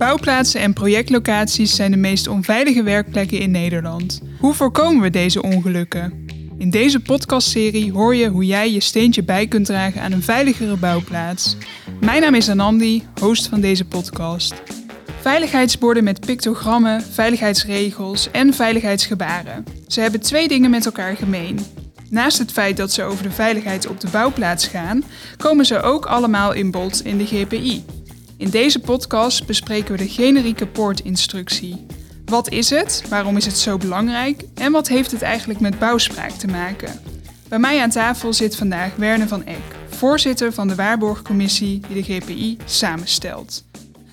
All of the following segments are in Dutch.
Bouwplaatsen en projectlocaties zijn de meest onveilige werkplekken in Nederland. Hoe voorkomen we deze ongelukken? In deze podcastserie hoor je hoe jij je steentje bij kunt dragen aan een veiligere bouwplaats. Mijn naam is Anandi, host van deze podcast. Veiligheidsborden met pictogrammen, veiligheidsregels en veiligheidsgebaren. Ze hebben twee dingen met elkaar gemeen. Naast het feit dat ze over de veiligheid op de bouwplaats gaan, komen ze ook allemaal in bod in de GPI. In deze podcast bespreken we de generieke poortinstructie. Wat is het? Waarom is het zo belangrijk? En wat heeft het eigenlijk met bouwspraak te maken? Bij mij aan tafel zit vandaag Werner van Eck, voorzitter van de waarborgcommissie die de GPI samenstelt.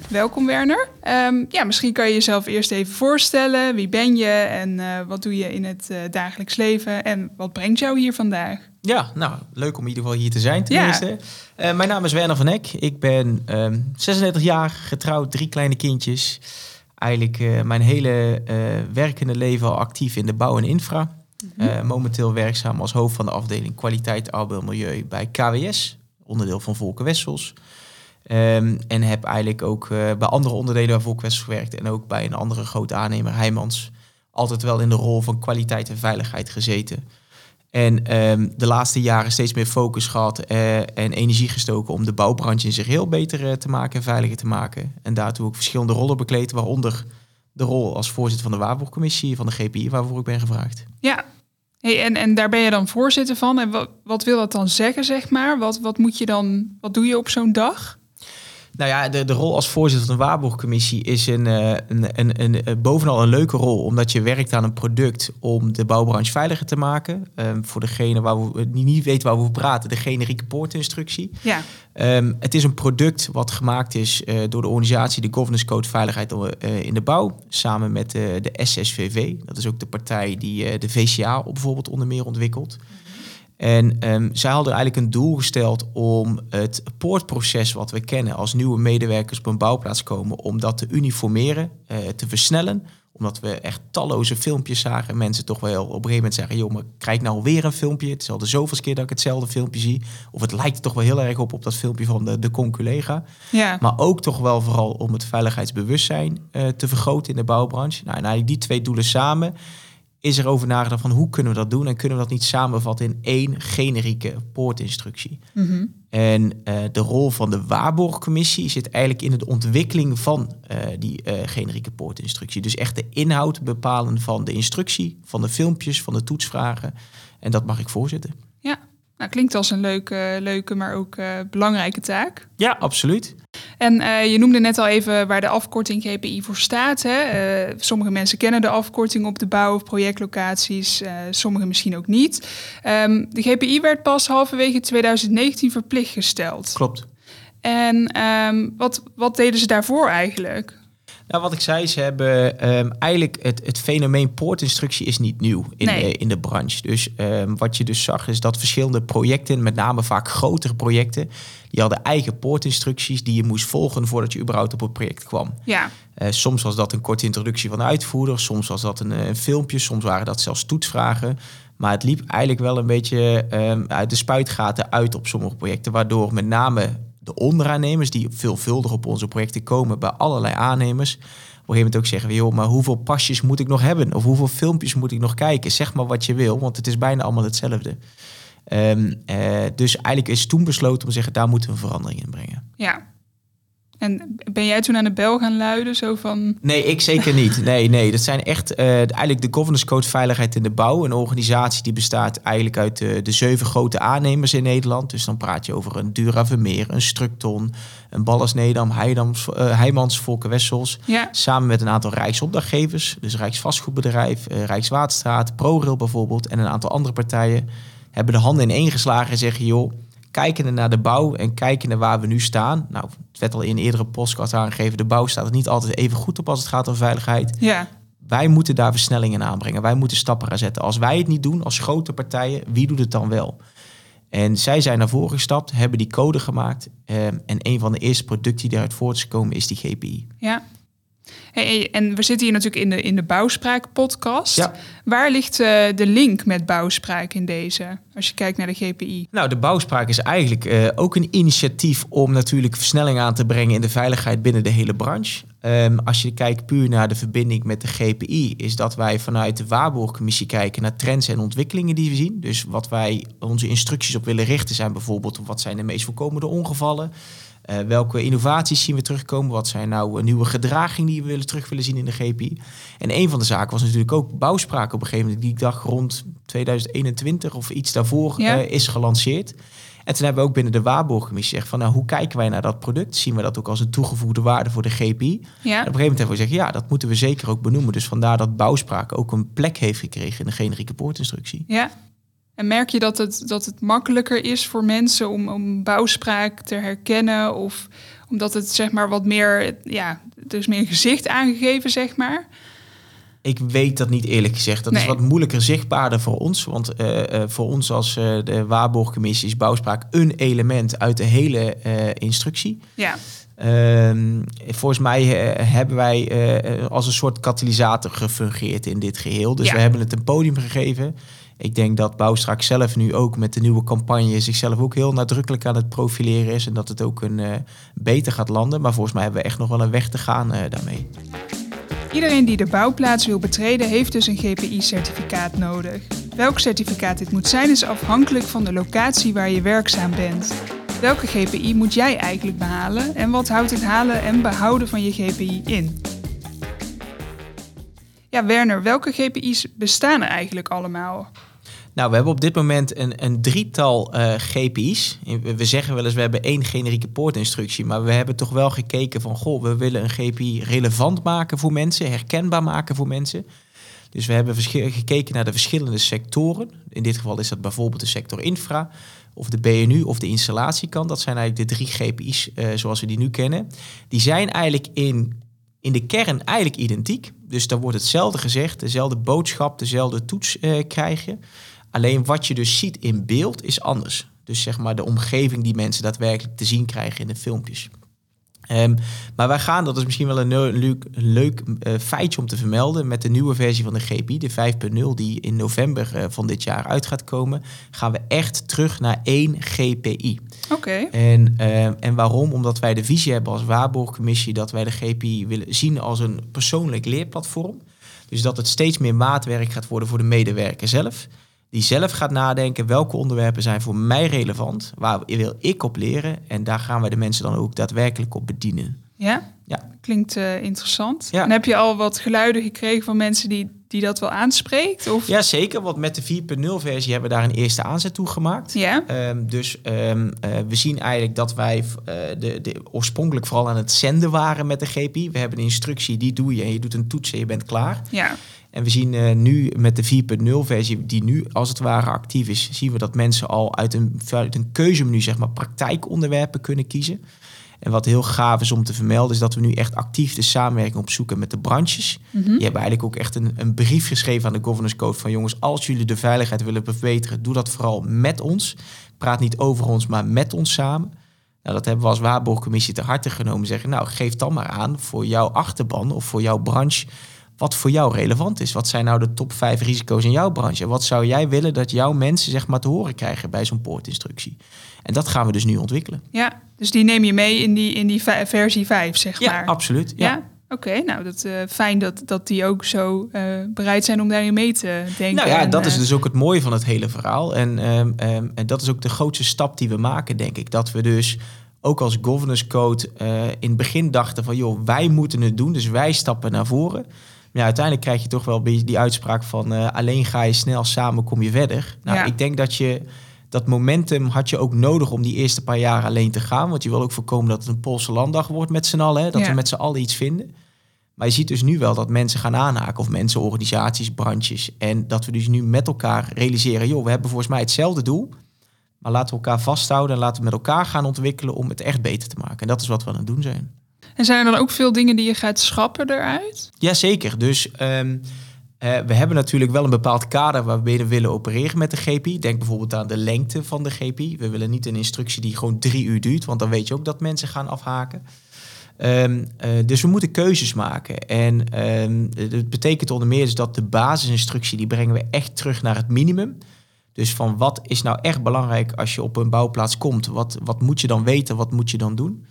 Welkom Werner. Ehm, ja, misschien kan je jezelf eerst even voorstellen. Wie ben je en uh, wat doe je in het uh, dagelijks leven en wat brengt jou hier vandaag? Ja, nou, leuk om in ieder geval hier te zijn tenminste. Ja. Uh, mijn naam is Werner van Eck. Ik ben um, 36 jaar, getrouwd, drie kleine kindjes. Eigenlijk mijn hele werkende leven al actief in de bouw en infra. Mm -hmm. momenteel werkzaam als hoofd van de afdeling kwaliteit, arbeid en milieu bij KWS, onderdeel van Volker Wessels. Um, en heb eigenlijk ook uh, bij andere onderdelen bij Volkwest gewerkt en ook bij een andere grote aannemer, Heijmans, altijd wel in de rol van kwaliteit en veiligheid gezeten. En um, de laatste jaren steeds meer focus gehad uh, en energie gestoken om de bouwbranche in zich heel beter uh, te maken en veiliger te maken. En daartoe ook verschillende rollen bekleed, waaronder de rol als voorzitter van de Waarborgcommissie van de GPI, waarvoor ik ben gevraagd. Ja, Hey, en, en daar ben je dan voorzitter van. En wat, wat wil dat dan zeggen, zeg maar? Wat, wat moet je dan, wat doe je op zo'n dag? Nou ja, de, de rol als voorzitter van de waarborgcommissie is een, een, een, een, een, bovenal een leuke rol. Omdat je werkt aan een product om de bouwbranche veiliger te maken. Um, voor degene waar we niet, niet weten waar we over praten, de generieke poortinstructie. Ja. Um, het is een product wat gemaakt is uh, door de organisatie de Governance Code Veiligheid in de Bouw. Samen met uh, de SSVV. Dat is ook de partij die de VCA bijvoorbeeld onder meer ontwikkelt. En um, zij hadden eigenlijk een doel gesteld om het poortproces wat we kennen als nieuwe medewerkers op een bouwplaats komen, om dat te uniformeren, uh, te versnellen. Omdat we echt talloze filmpjes zagen en mensen toch wel op een gegeven moment zeggen, joh, maar krijg nou weer een filmpje. Het is al de zoveelste keer dat ik hetzelfde filmpje zie. Of het lijkt toch wel heel erg op op dat filmpje van de, de conculega. Ja. Maar ook toch wel vooral om het veiligheidsbewustzijn uh, te vergroten in de bouwbranche. Nou, en eigenlijk die twee doelen samen is er over nagedacht van hoe kunnen we dat doen en kunnen we dat niet samenvatten in één generieke poortinstructie. Mm -hmm. En uh, de rol van de waarborgcommissie zit eigenlijk in de ontwikkeling van uh, die uh, generieke poortinstructie. Dus echt de inhoud bepalen van de instructie, van de filmpjes, van de toetsvragen. En dat mag ik voorzitten. Ja, nou, klinkt als een leuke, leuke maar ook belangrijke taak. Ja, absoluut. En uh, je noemde net al even waar de afkorting GPI voor staat. Hè? Uh, sommige mensen kennen de afkorting op de bouw- of projectlocaties, sommigen misschien ook niet. Um, de GPI werd pas halverwege 2019 verplicht gesteld. Klopt. En um, wat, wat deden ze daarvoor eigenlijk? Nou, wat ik zei, ze hebben um, eigenlijk het, het fenomeen poortinstructie is niet nieuw in, Nee. de, in de branche. Dus um, wat je dus zag is dat verschillende projecten, met name vaak grotere projecten, die hadden eigen poortinstructies die je moest volgen voordat je überhaupt op het project kwam. Ja, Uh, soms was dat een korte introductie van de uitvoerder, soms was dat een, een filmpje, soms waren dat zelfs toetsvragen. Maar het liep eigenlijk wel een beetje um, uit de spuitgaten uit op sommige projecten, waardoor met name de onderaannemers die veelvuldig op onze projecten komen bij allerlei aannemers. Op een gegeven ook zeggen we, joh, maar hoeveel pasjes moet ik nog hebben? Of hoeveel filmpjes moet ik nog kijken? Zeg maar wat je wil, want het is bijna allemaal hetzelfde. Um, uh, dus eigenlijk is toen besloten om te zeggen, daar moeten we een verandering in brengen. ja. En ben jij toen aan de bel gaan luiden? Zo van. Nee, ik zeker niet. Nee, nee. Dat zijn echt uh, eigenlijk de Governance Code Veiligheid in de Bouw. Een organisatie die bestaat eigenlijk uit de, de zeven grote aannemers in Nederland. Dus dan praat je over een Dura Vermeer, een Structon, een Ballas Nedam, Heidams, uh, Heijmans, Volker Wessels. Ja. Samen met een aantal Rijksopdrachtgevers. Dus Rijksvastgoedbedrijf, uh, Rijkswaterstaat, ProRail bijvoorbeeld. En een aantal andere partijen hebben de handen in één geslagen en zeggen, joh kijkende naar de bouw en kijkende naar waar we nu staan. Nou, het werd al in eerdere podcast aangegeven, de bouw staat er niet altijd even goed op als het gaat om veiligheid. Ja. Wij moeten daar versnellingen aanbrengen. Wij moeten stappen gaan zetten. Als wij het niet doen, als grote partijen, wie doet het dan wel? En zij zijn naar voren gestapt, hebben die code gemaakt. Um, en een van de eerste producten die daaruit voort is gekomen, is die GPI. Ja. Hey, en we zitten hier natuurlijk in de, in de Bouwspraak podcast. Ja. Waar ligt uh, de link met Bouwspraak in deze, als je kijkt naar de GPI? Nou, de Bouwspraak is eigenlijk uh, ook een initiatief om natuurlijk versnelling aan te brengen in de veiligheid binnen de hele branche. Ehm, als je kijkt puur naar de verbinding met de GPI, is dat wij vanuit de Waarborgcommissie kijken naar trends en ontwikkelingen die we zien. Dus wat wij onze instructies op willen richten zijn bijvoorbeeld wat zijn de meest voorkomende ongevallen. Uh, welke innovaties zien we terugkomen? Wat zijn nou nieuwe gedragingen die we willen terug willen zien in de GPI? En een van de zaken was natuurlijk ook bouwspraak op een gegeven moment, die ik dacht rond 2021 of iets daarvoor ja. uh, is gelanceerd. En toen hebben we ook binnen de Waarborgcommissie gezegd van nou, hoe kijken wij naar dat product? Zien we dat ook als een toegevoegde waarde voor de GPI? Ja. En op een gegeven moment hebben we gezegd, ja, dat moeten we zeker ook benoemen. Dus vandaar dat bouwspraak ook een plek heeft gekregen in de generieke poortinstructie. Ja. En merk je dat het, dat het makkelijker is voor mensen om, om bouwspraak te herkennen? Of omdat het zeg maar wat meer, ja, is meer gezicht aangegeven, zeg maar? Ik weet dat niet eerlijk gezegd. Dat is wat moeilijker zichtbaarder voor ons. Want uh, voor ons als uh, de Waarborgcommissie is bouwspraak een element uit de hele instructie. Ja. Ehm, volgens mij hebben wij als een soort katalysator gefungeerd in dit geheel. Dus we hebben het een podium gegeven. Ik denk dat Bouwstrak zelf nu ook met de nieuwe campagne zichzelf ook heel nadrukkelijk aan het profileren is. En dat het ook een beter gaat landen. Maar volgens mij hebben we echt nog wel een weg te gaan daarmee. Iedereen die de bouwplaats wil betreden heeft dus een GPI-certificaat nodig. Welk certificaat dit moet zijn is afhankelijk van de locatie waar je werkzaam bent. Welke GPI moet jij eigenlijk behalen en wat houdt het halen en behouden van je GPI in? Ja, Werner, welke GPI's bestaan er eigenlijk allemaal? Nou, we hebben op dit moment een, een drietal uh, eh, GPI's. We zeggen wel eens, we hebben één generieke poortinstructie. Maar we hebben toch wel gekeken van, goh, we willen een GPI relevant maken voor mensen, herkenbaar maken voor mensen. Dus we hebben gekeken naar de verschillende sectoren. In dit geval is dat bijvoorbeeld de sector infra, of de BNU of de installatiekant. Dat zijn eigenlijk de drie GPI's eh, zoals we die nu kennen. Die zijn eigenlijk in, in de kern eigenlijk identiek. Dus daar wordt hetzelfde gezegd, dezelfde boodschap, dezelfde toets uh, krijgen. Alleen wat je dus ziet in beeld is anders. Dus zeg maar de omgeving die mensen daadwerkelijk te zien krijgen in de filmpjes. Um, maar wij gaan, dat is misschien wel een leuk, leuk uh, feitje om te vermelden, met de nieuwe versie van de GPI, de 5.0, die in november uh, van dit jaar uit gaat komen, gaan we echt terug naar één GPI. Oké. En, uh, en waarom? Omdat wij de visie hebben als waarborgcommissie dat wij de GPI willen zien als een persoonlijk leerplatform. Dus dat het steeds meer maatwerk gaat worden voor de medewerker zelf die zelf gaat nadenken welke onderwerpen zijn voor mij relevant, waar wil ik op leren en daar gaan wij de mensen dan ook daadwerkelijk op bedienen. Ja, ja. klinkt uh, interessant. Ja. En heb je al wat geluiden gekregen van mensen die, die dat wel aanspreekt? Of? Ja, zeker. Want met de 4.0 versie hebben we daar een eerste aanzet toe gemaakt. Ja. Um, dus um, uh, we zien eigenlijk dat wij uh, de, de, oorspronkelijk vooral aan het zenden waren met de GPI. We hebben een instructie, die doe je en je doet een toets en je bent klaar. Ja. En we zien uh, nu met de 4.0 versie, die nu als het ware actief is, zien we dat mensen al uit een, uit een keuzemenu, zeg maar, praktijkonderwerpen kunnen kiezen. En wat heel gaaf is om te vermelden, is dat we nu echt actief de samenwerking opzoeken met de branches. Mm Die hebben eigenlijk ook echt een, een brief geschreven aan de governance code van jongens, als jullie de veiligheid willen verbeteren, doe dat vooral met ons. Praat niet over ons, maar met ons samen. Nou, dat hebben we als waarborgcommissie te harte genomen. Zeggen, nou, geef dan maar aan voor jouw achterban of voor jouw branche wat voor jou relevant is. Wat zijn nou de top 5 risico's in jouw branche? Wat zou jij willen dat jouw mensen zeg maar te horen krijgen bij zo'n poortinstructie? En dat gaan we dus nu ontwikkelen. Ja, dus die neem je mee in die, in die versie 5, zeg ja, maar. Absoluut, ja, absoluut. Oké, nou dat uh, fijn dat, dat die ook zo uh, bereid zijn om daarin mee te denken. Nou ja, dat is eh, dus ook het mooie van het hele verhaal. En, um, um, en dat is ook de grootste stap die we maken, denk ik. Dat we dus ook als governance code in het begin dachten van joh, wij moeten het doen, dus wij stappen naar voren ja, uiteindelijk krijg je toch wel die uitspraak van uh, alleen ga je snel, samen kom je verder. Nou, ik denk dat je dat momentum had je ook nodig om die eerste paar jaar alleen te gaan. Want je wil ook voorkomen dat het een Poolse landdag wordt met z'n allen. Hè, dat we met z'n allen iets vinden. Maar je ziet dus nu wel dat mensen gaan aanhaken. Of mensen, organisaties, branches. En dat we dus nu met elkaar realiseren. joh, we hebben volgens mij hetzelfde doel. Maar laten we elkaar vasthouden en laten we met elkaar gaan ontwikkelen om het echt beter te maken. En dat is wat we aan het doen zijn. En zijn er dan ook veel dingen die je gaat schrappen eruit? Jazeker. Dus um, we hebben natuurlijk wel een bepaald kader waarmee we willen opereren met de GPI. Denk bijvoorbeeld aan de lengte van de GPI. We willen niet een instructie die gewoon drie uur duurt, want dan weet je ook dat mensen gaan afhaken. Um, uh, dus we moeten keuzes maken. En dat betekent onder meer dus dat de basisinstructie, die brengen we echt terug naar het minimum. Dus van wat is nou echt belangrijk als je op een bouwplaats komt? Wat, wat moet je dan weten? Wat moet je dan doen?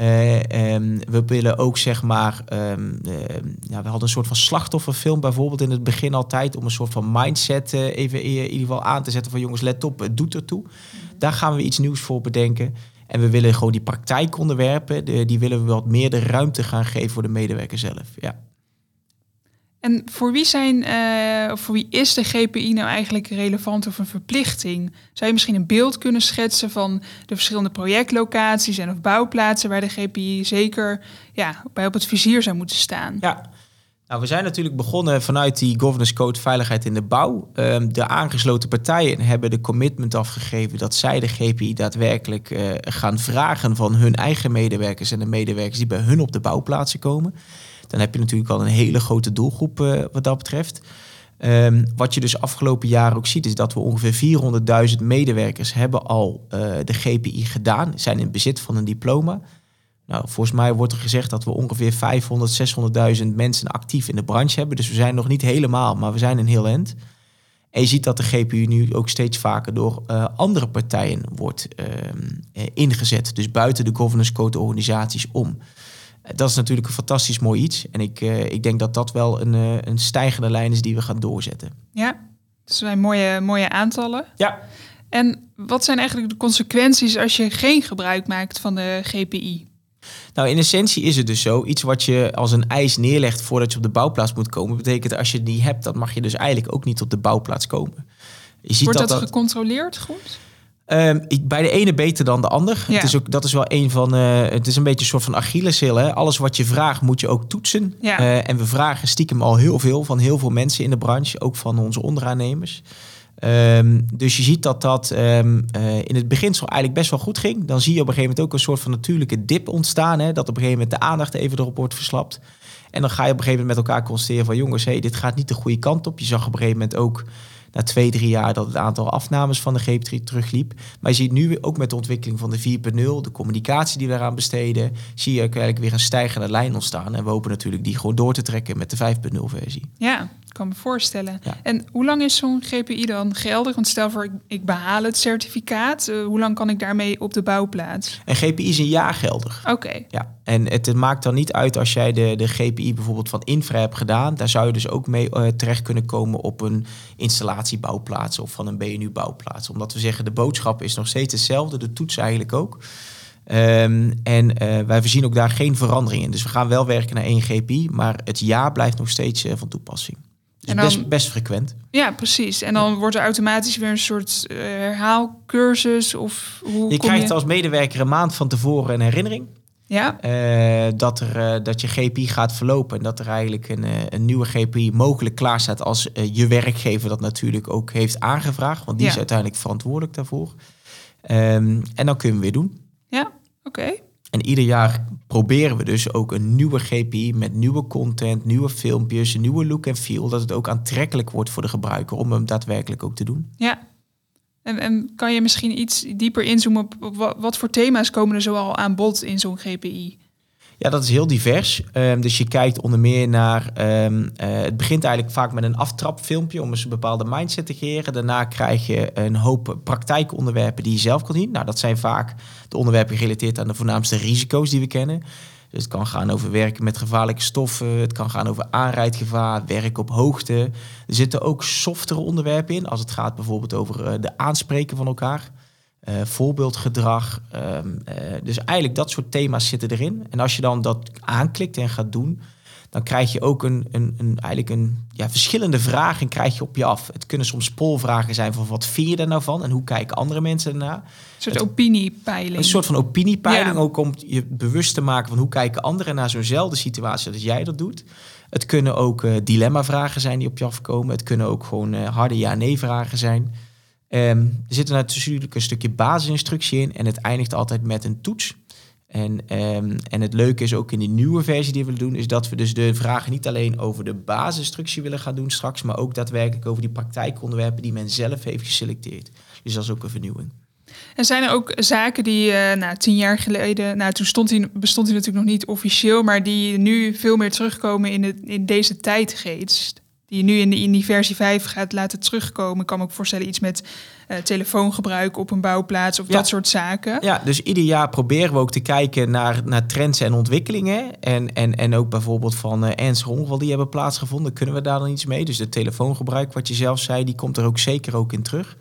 Um, we willen ook zeg maar, um, ja, we hadden een soort van slachtofferfilm bijvoorbeeld in het begin altijd om een soort van mindset uh, even in ieder geval aan te zetten van jongens let op, het doet ertoe. Mhm. Daar gaan we iets nieuws voor bedenken. En we willen gewoon die praktijkonderwerpen, de, die willen we wat meer de ruimte gaan geven voor de medewerker zelf. Ja. En voor wie, zijn, uh, voor wie is de GPI nou eigenlijk relevant of een verplichting? Zou je misschien een beeld kunnen schetsen van de verschillende projectlocaties en of bouwplaatsen waar de GPI zeker ja, bij op het vizier zou moeten staan? Ja, nou, we zijn natuurlijk begonnen vanuit die governance code veiligheid in de bouw. Um, de aangesloten partijen hebben de commitment afgegeven dat zij de GPI daadwerkelijk uh, gaan vragen van hun eigen medewerkers en de medewerkers die bij hun op de bouwplaatsen komen dan heb je natuurlijk al een hele grote doelgroep uh, wat dat betreft. Um, wat je dus afgelopen jaren ook ziet, is dat we ongeveer 400.000 medewerkers hebben al uh, de GPI gedaan, zijn in bezit van een diploma. Nou, volgens mij wordt er gezegd dat we ongeveer 500, 600.000 mensen actief in de branche hebben. Dus we zijn nog niet helemaal, maar we zijn een heel end. En je ziet dat de GPU nu ook steeds vaker door uh, andere partijen wordt uh, ingezet. Dus buiten de governance code organisaties om dat is natuurlijk een fantastisch mooi iets. En ik, uh, ik denk dat dat wel een, uh, een stijgende lijn is die we gaan doorzetten. Ja, dat zijn mooie, mooie aantallen. Ja. En wat zijn eigenlijk de consequenties als je geen gebruik maakt van de GPI? Nou, in essentie is het dus zo. Iets wat je als een eis neerlegt voordat je op de bouwplaats moet komen, betekent als je niet hebt, dan mag je dus eigenlijk ook niet op de bouwplaats komen. Je ziet Wordt dat, dat gecontroleerd goed? Um, bij de ene beter dan de ander. Het is ook, dat is wel een van. Uh, het is een beetje een soort van Achilleshill. Hè? Alles wat je vraagt, moet je ook toetsen. Ja. Uh, en we vragen stiekem al heel veel van heel veel mensen in de branche, ook van onze onderaannemers. Um, dus je ziet dat dat um, uh, in het beginsel eigenlijk best wel goed ging. Dan zie je op een gegeven moment ook een soort van natuurlijke dip ontstaan. Hè? Dat op een gegeven moment de aandacht even erop wordt verslapt. En dan ga je op een gegeven moment met elkaar constateren van jongens, hey, dit gaat niet de goede kant op. Je zag op een gegeven moment ook na twee, drie jaar dat het aantal afnames van de GP3 terugliep. Maar je ziet nu ook met de ontwikkeling van de 4.0, de communicatie die we eraan besteden, zie je eigenlijk weer een stijgende lijn ontstaan. En we hopen natuurlijk die gewoon door te trekken met de 5.0 versie. Ja, kan me voorstellen. En hoe lang is zo'n GPI dan geldig? Want stel voor, ik, ik behaal het certificaat. Uh, hoe lang kan ik daarmee op de bouwplaats? Een GPI is een jaar geldig. Oké. Ja, en het maakt dan niet uit als jij de, de GPI bijvoorbeeld van Infra hebt gedaan. Daar zou je dus ook mee uh, terecht kunnen komen op een installatiebouwplaats of van een BNU-bouwplaats. Omdat we zeggen, de boodschap is nog steeds hetzelfde, de toets eigenlijk ook. Um, en uh, wij voorzien ook daar geen verandering in. Dus we gaan wel werken naar één GPI, maar het jaar blijft nog steeds uh, van toepassing. Dus dan, best, best frequent. Ja, precies. En dan wordt er automatisch weer een soort uh, herhaalcursus of hoe Je krijgt als medewerker een maand van tevoren een herinnering. Ja. Uh, dat, er, uh, dat je GPI gaat verlopen en dat er eigenlijk een, een nieuwe GPI mogelijk klaar staat als je werkgever dat natuurlijk ook heeft aangevraagd. Want die ja. is uiteindelijk verantwoordelijk daarvoor. Um, en dan kunnen we weer doen. Ja, oké. En ieder jaar proberen we dus ook een nieuwe GPI met nieuwe content, nieuwe filmpjes, een nieuwe look en feel. Dat het ook aantrekkelijk wordt voor de gebruiker om hem daadwerkelijk ook te doen. Ja. En, en kan je misschien iets dieper inzoomen op wat, wat voor thema's komen er zoal aan bod in zo'n GPI? Ja, dat is heel divers. Um, dus je kijkt onder meer naar. Um, uh, het begint eigenlijk vaak met een aftrapfilmpje om eens een bepaalde mindset te creëren. Daarna krijg je een hoop praktijkonderwerpen die je zelf kan zien. Nou, dat zijn vaak de onderwerpen gerelateerd aan de voornaamste risico's die we kennen. Dus het kan gaan over werken met gevaarlijke stoffen. Het kan gaan over aanrijdgevaar, werk op hoogte. Er zitten ook softere onderwerpen in. Als het gaat bijvoorbeeld over uh, de aanspreken van elkaar. Uh, voorbeeldgedrag. Um, uh, dus eigenlijk dat soort thema's zitten erin. En als je dan dat aanklikt en gaat doen, dan krijg je ook een, een, een, eigenlijk een ja, verschillende vragen krijg je op je af. Het kunnen soms polvragen zijn van wat vind je er nou van en hoe kijken andere mensen ernaar. Een soort het, opiniepeiling. Een soort van opiniepeiling, ja. ook om je bewust te maken van hoe kijken anderen naar zo'nzelfde situatie als jij dat doet. Het kunnen ook uh, dilemma-vragen zijn die op je afkomen. Het kunnen ook gewoon harde ja-nee-vragen zijn. Um, er zit natuurlijk een stukje basisinstructie in en het eindigt altijd met een toets. En, um, en het leuke is ook in die nieuwe versie die we doen, is dat we dus de vragen niet alleen over de basisinstructie willen gaan doen straks, maar ook daadwerkelijk over die praktijkonderwerpen die men zelf heeft geselecteerd. Dus dat is ook een vernieuwing. En zijn er ook zaken die, uh, nou, tien jaar geleden, nou, toen stond bestond hij natuurlijk nog niet officieel, maar die nu veel meer terugkomen in, de, in deze tijdgeest? Die je nu in, de, in die versie 5 gaat laten terugkomen. Ik kan me ook voorstellen iets met uh, telefoongebruik op een bouwplaats of dat soort zaken. Ja, dus ieder jaar proberen we ook te kijken naar, naar trends en ontwikkelingen. En, en, en ook bijvoorbeeld van uh, ernstige ongevallen die hebben plaatsgevonden. Kunnen we daar dan iets mee? Dus de telefoongebruik, wat je zelf zei, die komt er ook zeker ook in terug.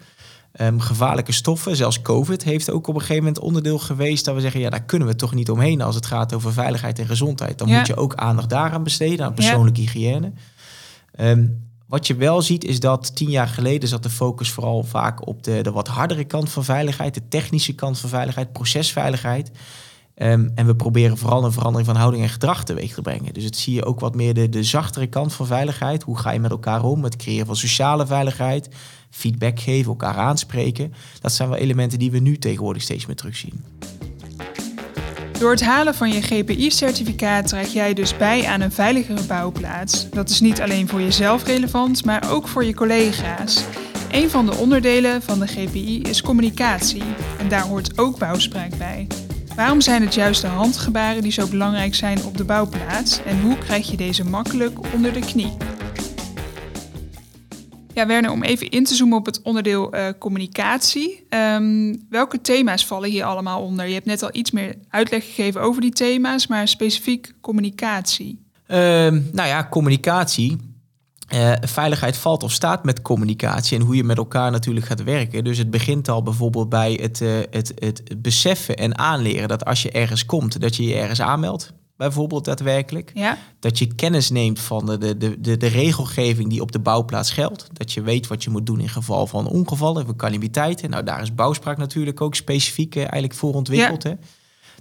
Um, gevaarlijke stoffen, zelfs COVID heeft ook op een gegeven moment onderdeel geweest dat we zeggen, ja, daar kunnen we toch niet omheen als het gaat over veiligheid en gezondheid. Dan moet je ook aandacht daaraan besteden, aan persoonlijke hygiëne. Um, wat je wel ziet is dat tien jaar geleden zat de focus vooral vaak op de, de wat hardere kant van veiligheid, de technische kant van veiligheid, procesveiligheid. Um, en we proberen vooral een verandering van houding en gedrag teweeg te brengen. Dus het zie je ook wat meer de, de zachtere kant van veiligheid. Hoe ga je met elkaar om? Het creëren van sociale veiligheid, feedback geven, elkaar aanspreken. Dat zijn wel elementen die we nu tegenwoordig steeds meer terugzien. Door het halen van je GPI-certificaat draag jij dus bij aan een veiligere bouwplaats. Dat is niet alleen voor jezelf relevant, maar ook voor je collega's. Een van de onderdelen van de GPI is communicatie en daar hoort ook bouwspraak bij. Waarom zijn het juist de handgebaren die zo belangrijk zijn op de bouwplaats en hoe krijg je deze makkelijk onder de knie? Ja, Werner, om even in te zoomen op het onderdeel uh, communicatie. Um, welke thema's vallen hier allemaal onder? Je hebt net al iets meer uitleg gegeven over die thema's, maar specifiek communicatie. Um, nou ja, communicatie. Uh, veiligheid valt of staat met communicatie en hoe je met elkaar natuurlijk gaat werken. Dus het begint al bijvoorbeeld bij het, uh, het, het beseffen en aanleren dat als je ergens komt, dat je je ergens aanmeldt bijvoorbeeld daadwerkelijk. Ja. Dat je kennis neemt van de, de, de, de regelgeving die op de bouwplaats geldt. Dat je weet wat je moet doen in geval van ongevallen, van calamiteiten. Nou, daar is bouwspraak natuurlijk ook specifiek uh, eigenlijk voor ontwikkeld. Hè?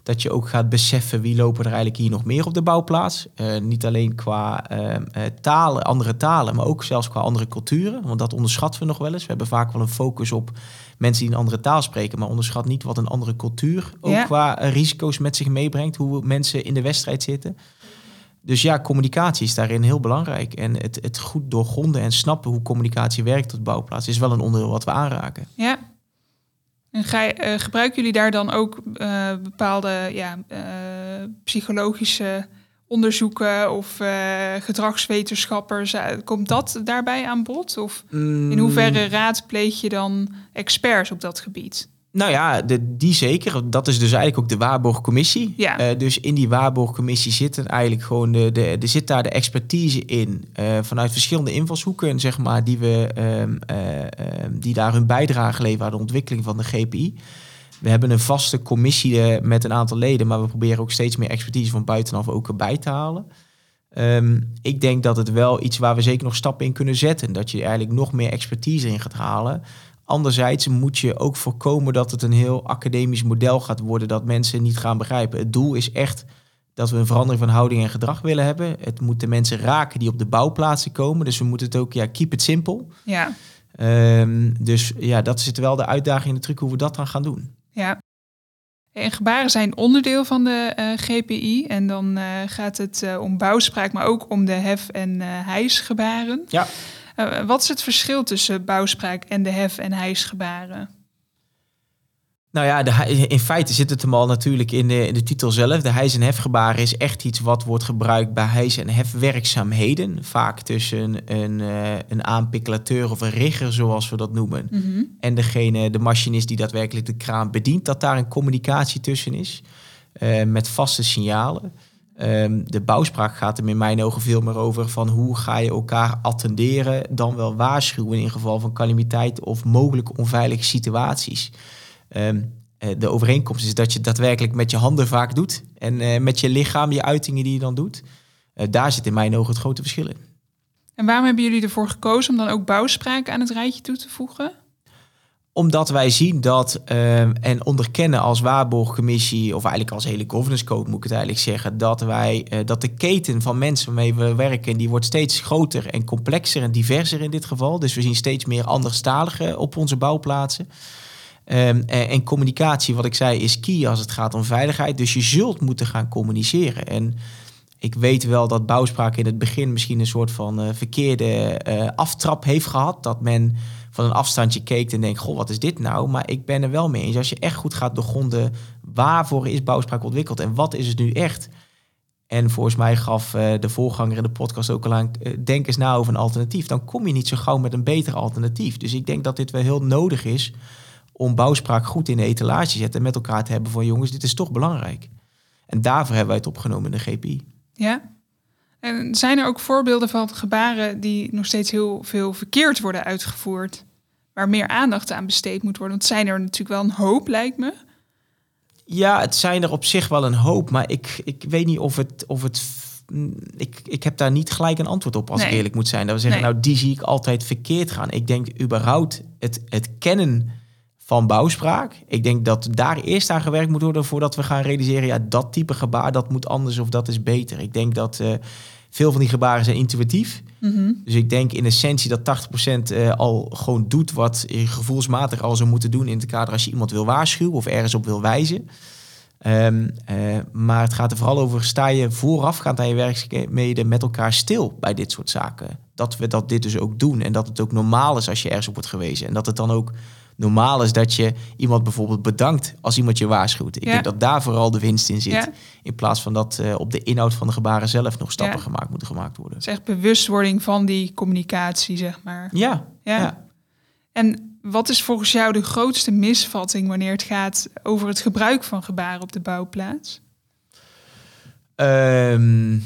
Dat je ook gaat beseffen wie lopen er eigenlijk hier nog meer op de bouwplaats. Uh, niet alleen qua uh, talen, andere talen, maar ook zelfs qua andere culturen. Want dat onderschatten we nog wel eens. We hebben vaak wel een focus op mensen die een andere taal spreken, maar onderschat niet wat een andere cultuur ook ja. qua risico's met zich meebrengt. Hoe mensen in de wedstrijd zitten. Dus ja, communicatie is daarin heel belangrijk. En het, het goed doorgronden en snappen hoe communicatie werkt op bouwplaats is wel een onderdeel wat we aanraken. Ja, en ga, uh, gebruiken jullie daar dan ook uh, bepaalde ja, uh, psychologische onderzoeken of gedragswetenschappers? Komt dat daarbij aan bod? Of in hoeverre raadpleeg je dan experts op dat gebied? Nou ja, de, die zeker. Dat is dus eigenlijk ook de waarborgcommissie. Ja. Uh, dus in die waarborgcommissie zit eigenlijk gewoon de, de, zit daar de expertise in uh, vanuit verschillende invalshoeken, zeg maar, die, we, uh, die daar hun bijdrage leveren aan de ontwikkeling van de GPI. We hebben een vaste commissie met een aantal leden, maar we proberen ook steeds meer expertise van buitenaf ook erbij te halen. Um, ik denk dat het wel iets waar we zeker nog stappen in kunnen zetten. Dat je eigenlijk nog meer expertise in gaat halen. Anderzijds moet je ook voorkomen dat het een heel academisch model gaat worden dat mensen niet gaan begrijpen. Het doel is echt dat we een verandering van houding en gedrag willen hebben. Het moet de mensen raken die op de bouwplaatsen komen. Dus we moeten het ook, ja, keep it simple. Ja. Um, dus ja, dat zit wel de uitdaging in de truc hoe we dat dan gaan doen. Ja. En gebaren zijn onderdeel van de uh, GPI. En dan uh, gaat het uh, om bouwspraak, maar ook om de hef- en hijsgebaren. Ja. Uh, wat is het verschil tussen bouwspraak en de hef- en hijsgebaren? Nou ja, de, in feite zit het hem al natuurlijk in de, in de titel zelf. De hijs- en hefgebaren is echt iets wat wordt gebruikt bij hijs- en hefwerkzaamheden. Vaak tussen een, een aanpikkelateur of een rigger, zoals we dat noemen. Mm -hmm. En degene, de machinist die daadwerkelijk de kraan bedient. Dat daar een communicatie tussen is. Uh, met vaste signalen. Um, de bouwspraak gaat er in mijn ogen veel meer over van hoe ga je elkaar attenderen, dan wel waarschuwen in geval van calamiteit of mogelijke onveilige situaties. Um, de overeenkomst is dat je daadwerkelijk met je handen vaak doet en uh, met je lichaam, je uitingen die je dan doet. Uh, daar zit in mijn ogen het grote verschil in. En waarom hebben jullie ervoor gekozen om dan ook bouwspraak aan het rijtje toe te voegen? Omdat wij zien dat uh, en onderkennen als waarborgcommissie, of eigenlijk als hele governance code moet ik het eigenlijk zeggen, dat wij uh, dat de keten van mensen waarmee we werken, die wordt steeds groter en complexer en diverser in dit geval. Dus we zien steeds meer anderstaligen op onze bouwplaatsen. Um, en, communicatie, wat ik zei, is key als het gaat om veiligheid. Dus je zult moeten gaan communiceren. En ik weet wel dat bouwspraak in het begin misschien een soort van uh, verkeerde uh, aftrap heeft gehad. Dat men van een afstandje keek en denkt, goh, wat is dit nou? Maar ik ben er wel mee eens. Als je echt goed gaat doorgronden, waarvoor is bouwspraak ontwikkeld en wat is het nu echt? En volgens mij gaf uh, de voorganger in de podcast ook al aan, uh, denk eens na over een alternatief. Dan kom je niet zo gauw met een beter alternatief. Dus ik denk dat dit wel heel nodig is om bouwspraak goed in de etalage te zetten en met elkaar te hebben van jongens, dit is toch belangrijk. En daarvoor hebben wij het opgenomen in de GPI. Ja. En zijn er ook voorbeelden van gebaren die nog steeds heel veel verkeerd worden uitgevoerd? Waar meer aandacht aan besteed moet worden? Want zijn er natuurlijk wel een hoop, lijkt me. Ja, het zijn er op zich wel een hoop, maar ik, ik weet niet of het. Of het ik, ik heb daar niet gelijk een antwoord op, als ik eerlijk moet zijn. Dat we zeggen, nou, die zie ik altijd verkeerd gaan. Ik denk überhaupt het, het kennen van bouwspraak. Ik denk dat daar eerst aan gewerkt moet worden voordat we gaan realiseren, ja, dat type gebaar, dat moet anders of dat is beter. Ik denk dat uh, veel van die gebaren zijn intuïtief. Mm Dus ik denk in essentie dat 80% uh, al gewoon doet wat je gevoelsmatig al zou moeten doen in het kader als je iemand wil waarschuwen of ergens op wil wijzen. Um, uh, maar het gaat er vooral over, sta je voorafgaand aan je werkzaamheden met elkaar stil bij dit soort zaken. Dat we dat dit dus ook doen en dat het ook normaal is als je ergens op wordt gewezen. En dat het dan ook normaal is dat je iemand bijvoorbeeld bedankt als iemand je waarschuwt. Ik denk dat daar vooral de winst in zit. In plaats van dat uh, op de inhoud van de gebaren zelf nog stappen gemaakt moeten gemaakt worden. Het is echt bewustwording van die communicatie, zeg maar. Ja. ja. En wat is volgens jou de grootste misvatting wanneer het gaat over het gebruik van gebaren op de bouwplaats? Um,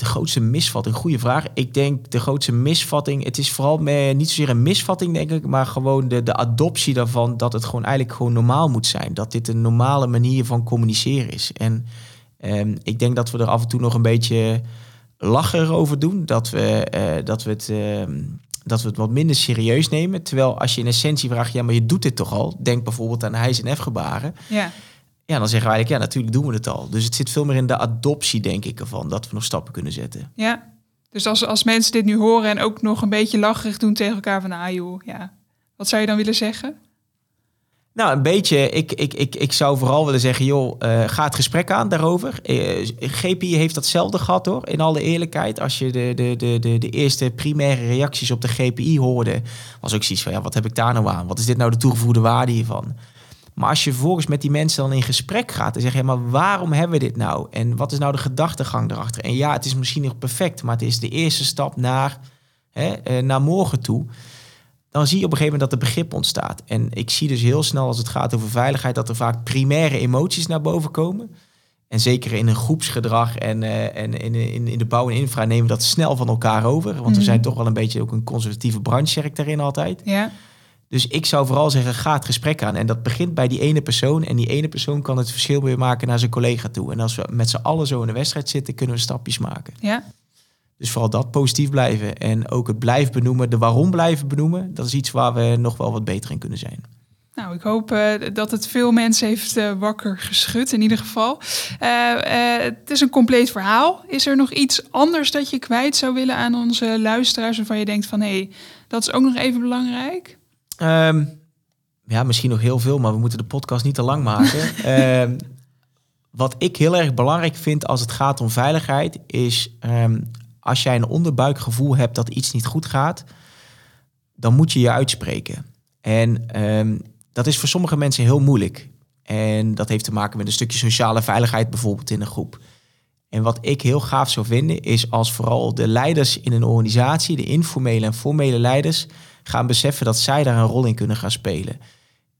de grootste misvatting? Goede vraag. Ik denk de grootste misvatting, het is vooral met, niet zozeer een misvatting, denk ik, maar gewoon de, de adoptie daarvan dat het gewoon eigenlijk gewoon normaal moet zijn. Dat dit een normale manier van communiceren is. En um, ik denk dat we er af en toe nog een beetje lacher over doen. Dat we, uh, dat we het. Uh, dat we het wat minder serieus nemen. Terwijl als je in essentie vraagt, ja, maar je doet dit toch al? Denk bijvoorbeeld aan hijs- en f-gebaren. Ja ja, dan zeggen we eigenlijk, ja, natuurlijk doen we het al. Dus het zit veel meer in de adoptie, denk ik, ervan, dat we nog stappen kunnen zetten. Ja, dus als, als mensen dit nu horen en ook nog een beetje lacherig doen tegen elkaar van, ah joh, ja, wat zou je dan willen zeggen? Nou, een beetje. Ik, ik, ik, ik zou vooral willen zeggen, joh, uh, ga het gesprek aan daarover. Uh, eh, GPI heeft datzelfde gehad hoor, in alle eerlijkheid. Als je de, de, de, de, de eerste primaire reacties op de GPI hoorde, was ook zoiets van, ja, wat heb ik daar nou aan? Wat is dit nou de toegevoegde waarde hiervan? Maar als je vervolgens met die mensen dan in gesprek gaat en zeg je, maar waarom hebben we dit nou? En wat is nou de gedachtegang erachter? En ja, het is misschien nog perfect, maar het is de eerste stap naar, hè, eh, naar morgen toe. Dan zie je op een gegeven moment dat er begrip ontstaat. En ik zie dus heel snel als het gaat over veiligheid dat er vaak primaire emoties naar boven komen. En zeker in een groepsgedrag en, uh, en in, in, in de bouw en infra nemen we dat snel van elkaar over. Want we mhm. zijn toch wel een beetje ook een conservatieve branche, zeg ik daarin altijd. Ja. Dus ik zou vooral zeggen, ga het gesprek aan. En dat begint bij die ene persoon. En die ene persoon kan het verschil weer maken naar zijn collega toe. En als we met z'n allen zo in de wedstrijd zitten, kunnen we stapjes maken. Ja. Dus vooral dat positief blijven. En ook het blijven benoemen, de waarom blijven benoemen. Dat is iets waar we nog wel wat beter in kunnen zijn. Nou, ik hoop uh, dat het veel mensen heeft uh, wakker geschud in ieder geval. Uh, het is een compleet verhaal. Is er nog iets anders dat je kwijt zou willen aan onze luisteraars... waarvan je denkt van, hé, hey, dat is ook nog even belangrijk? Um, ja, misschien nog heel veel, maar we moeten de podcast niet te lang maken. um, wat ik heel erg belangrijk vind als het gaat om veiligheid, is um, als jij een onderbuikgevoel hebt dat iets niet goed gaat, dan moet je je uitspreken. En dat is voor sommige mensen heel moeilijk. En dat heeft te maken met een stukje sociale veiligheid, bijvoorbeeld in een groep. En wat ik heel gaaf zou vinden, is als vooral de leiders in een organisatie, de informele en formele leiders, gaan beseffen dat zij daar een rol in kunnen gaan spelen.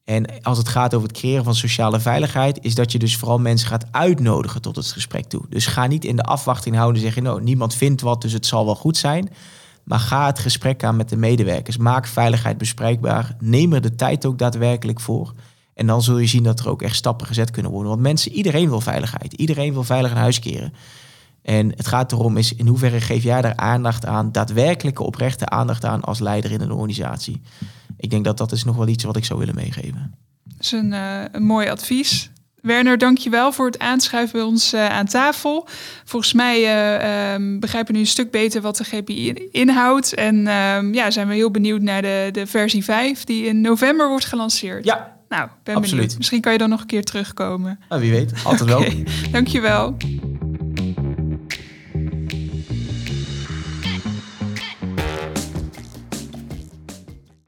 En als het gaat over het creëren van sociale veiligheid, is dat je dus vooral mensen gaat uitnodigen tot het gesprek toe. Dus ga niet in de afwachting houden en zeggen, nou, niemand vindt wat, dus het zal wel goed zijn. Maar ga het gesprek aan met de medewerkers. Maak veiligheid bespreekbaar. Neem er de tijd ook daadwerkelijk voor. En dan zul je zien dat er ook echt stappen gezet kunnen worden. Want mensen, iedereen wil veiligheid. Iedereen wil veilig naar huis keren. En het gaat erom is in hoeverre geef jij daar aandacht aan, daadwerkelijke oprechte aandacht aan als leider in een organisatie. Ik denk dat dat is nog wel iets wat ik zou willen meegeven. Dat is een, uh, een mooi advies. Werner, dankjewel voor het aanschuiven bij ons uh, aan tafel. Volgens mij uh, um, begrijpen we nu een stuk beter wat de GPI inhoudt. En um, ja, zijn we heel benieuwd naar de, de versie 5 die in november wordt gelanceerd. Ja, nou, ben Absoluut. benieuwd. Misschien kan je dan nog een keer terugkomen. Nou, wie weet, altijd okay. wel. Dankjewel.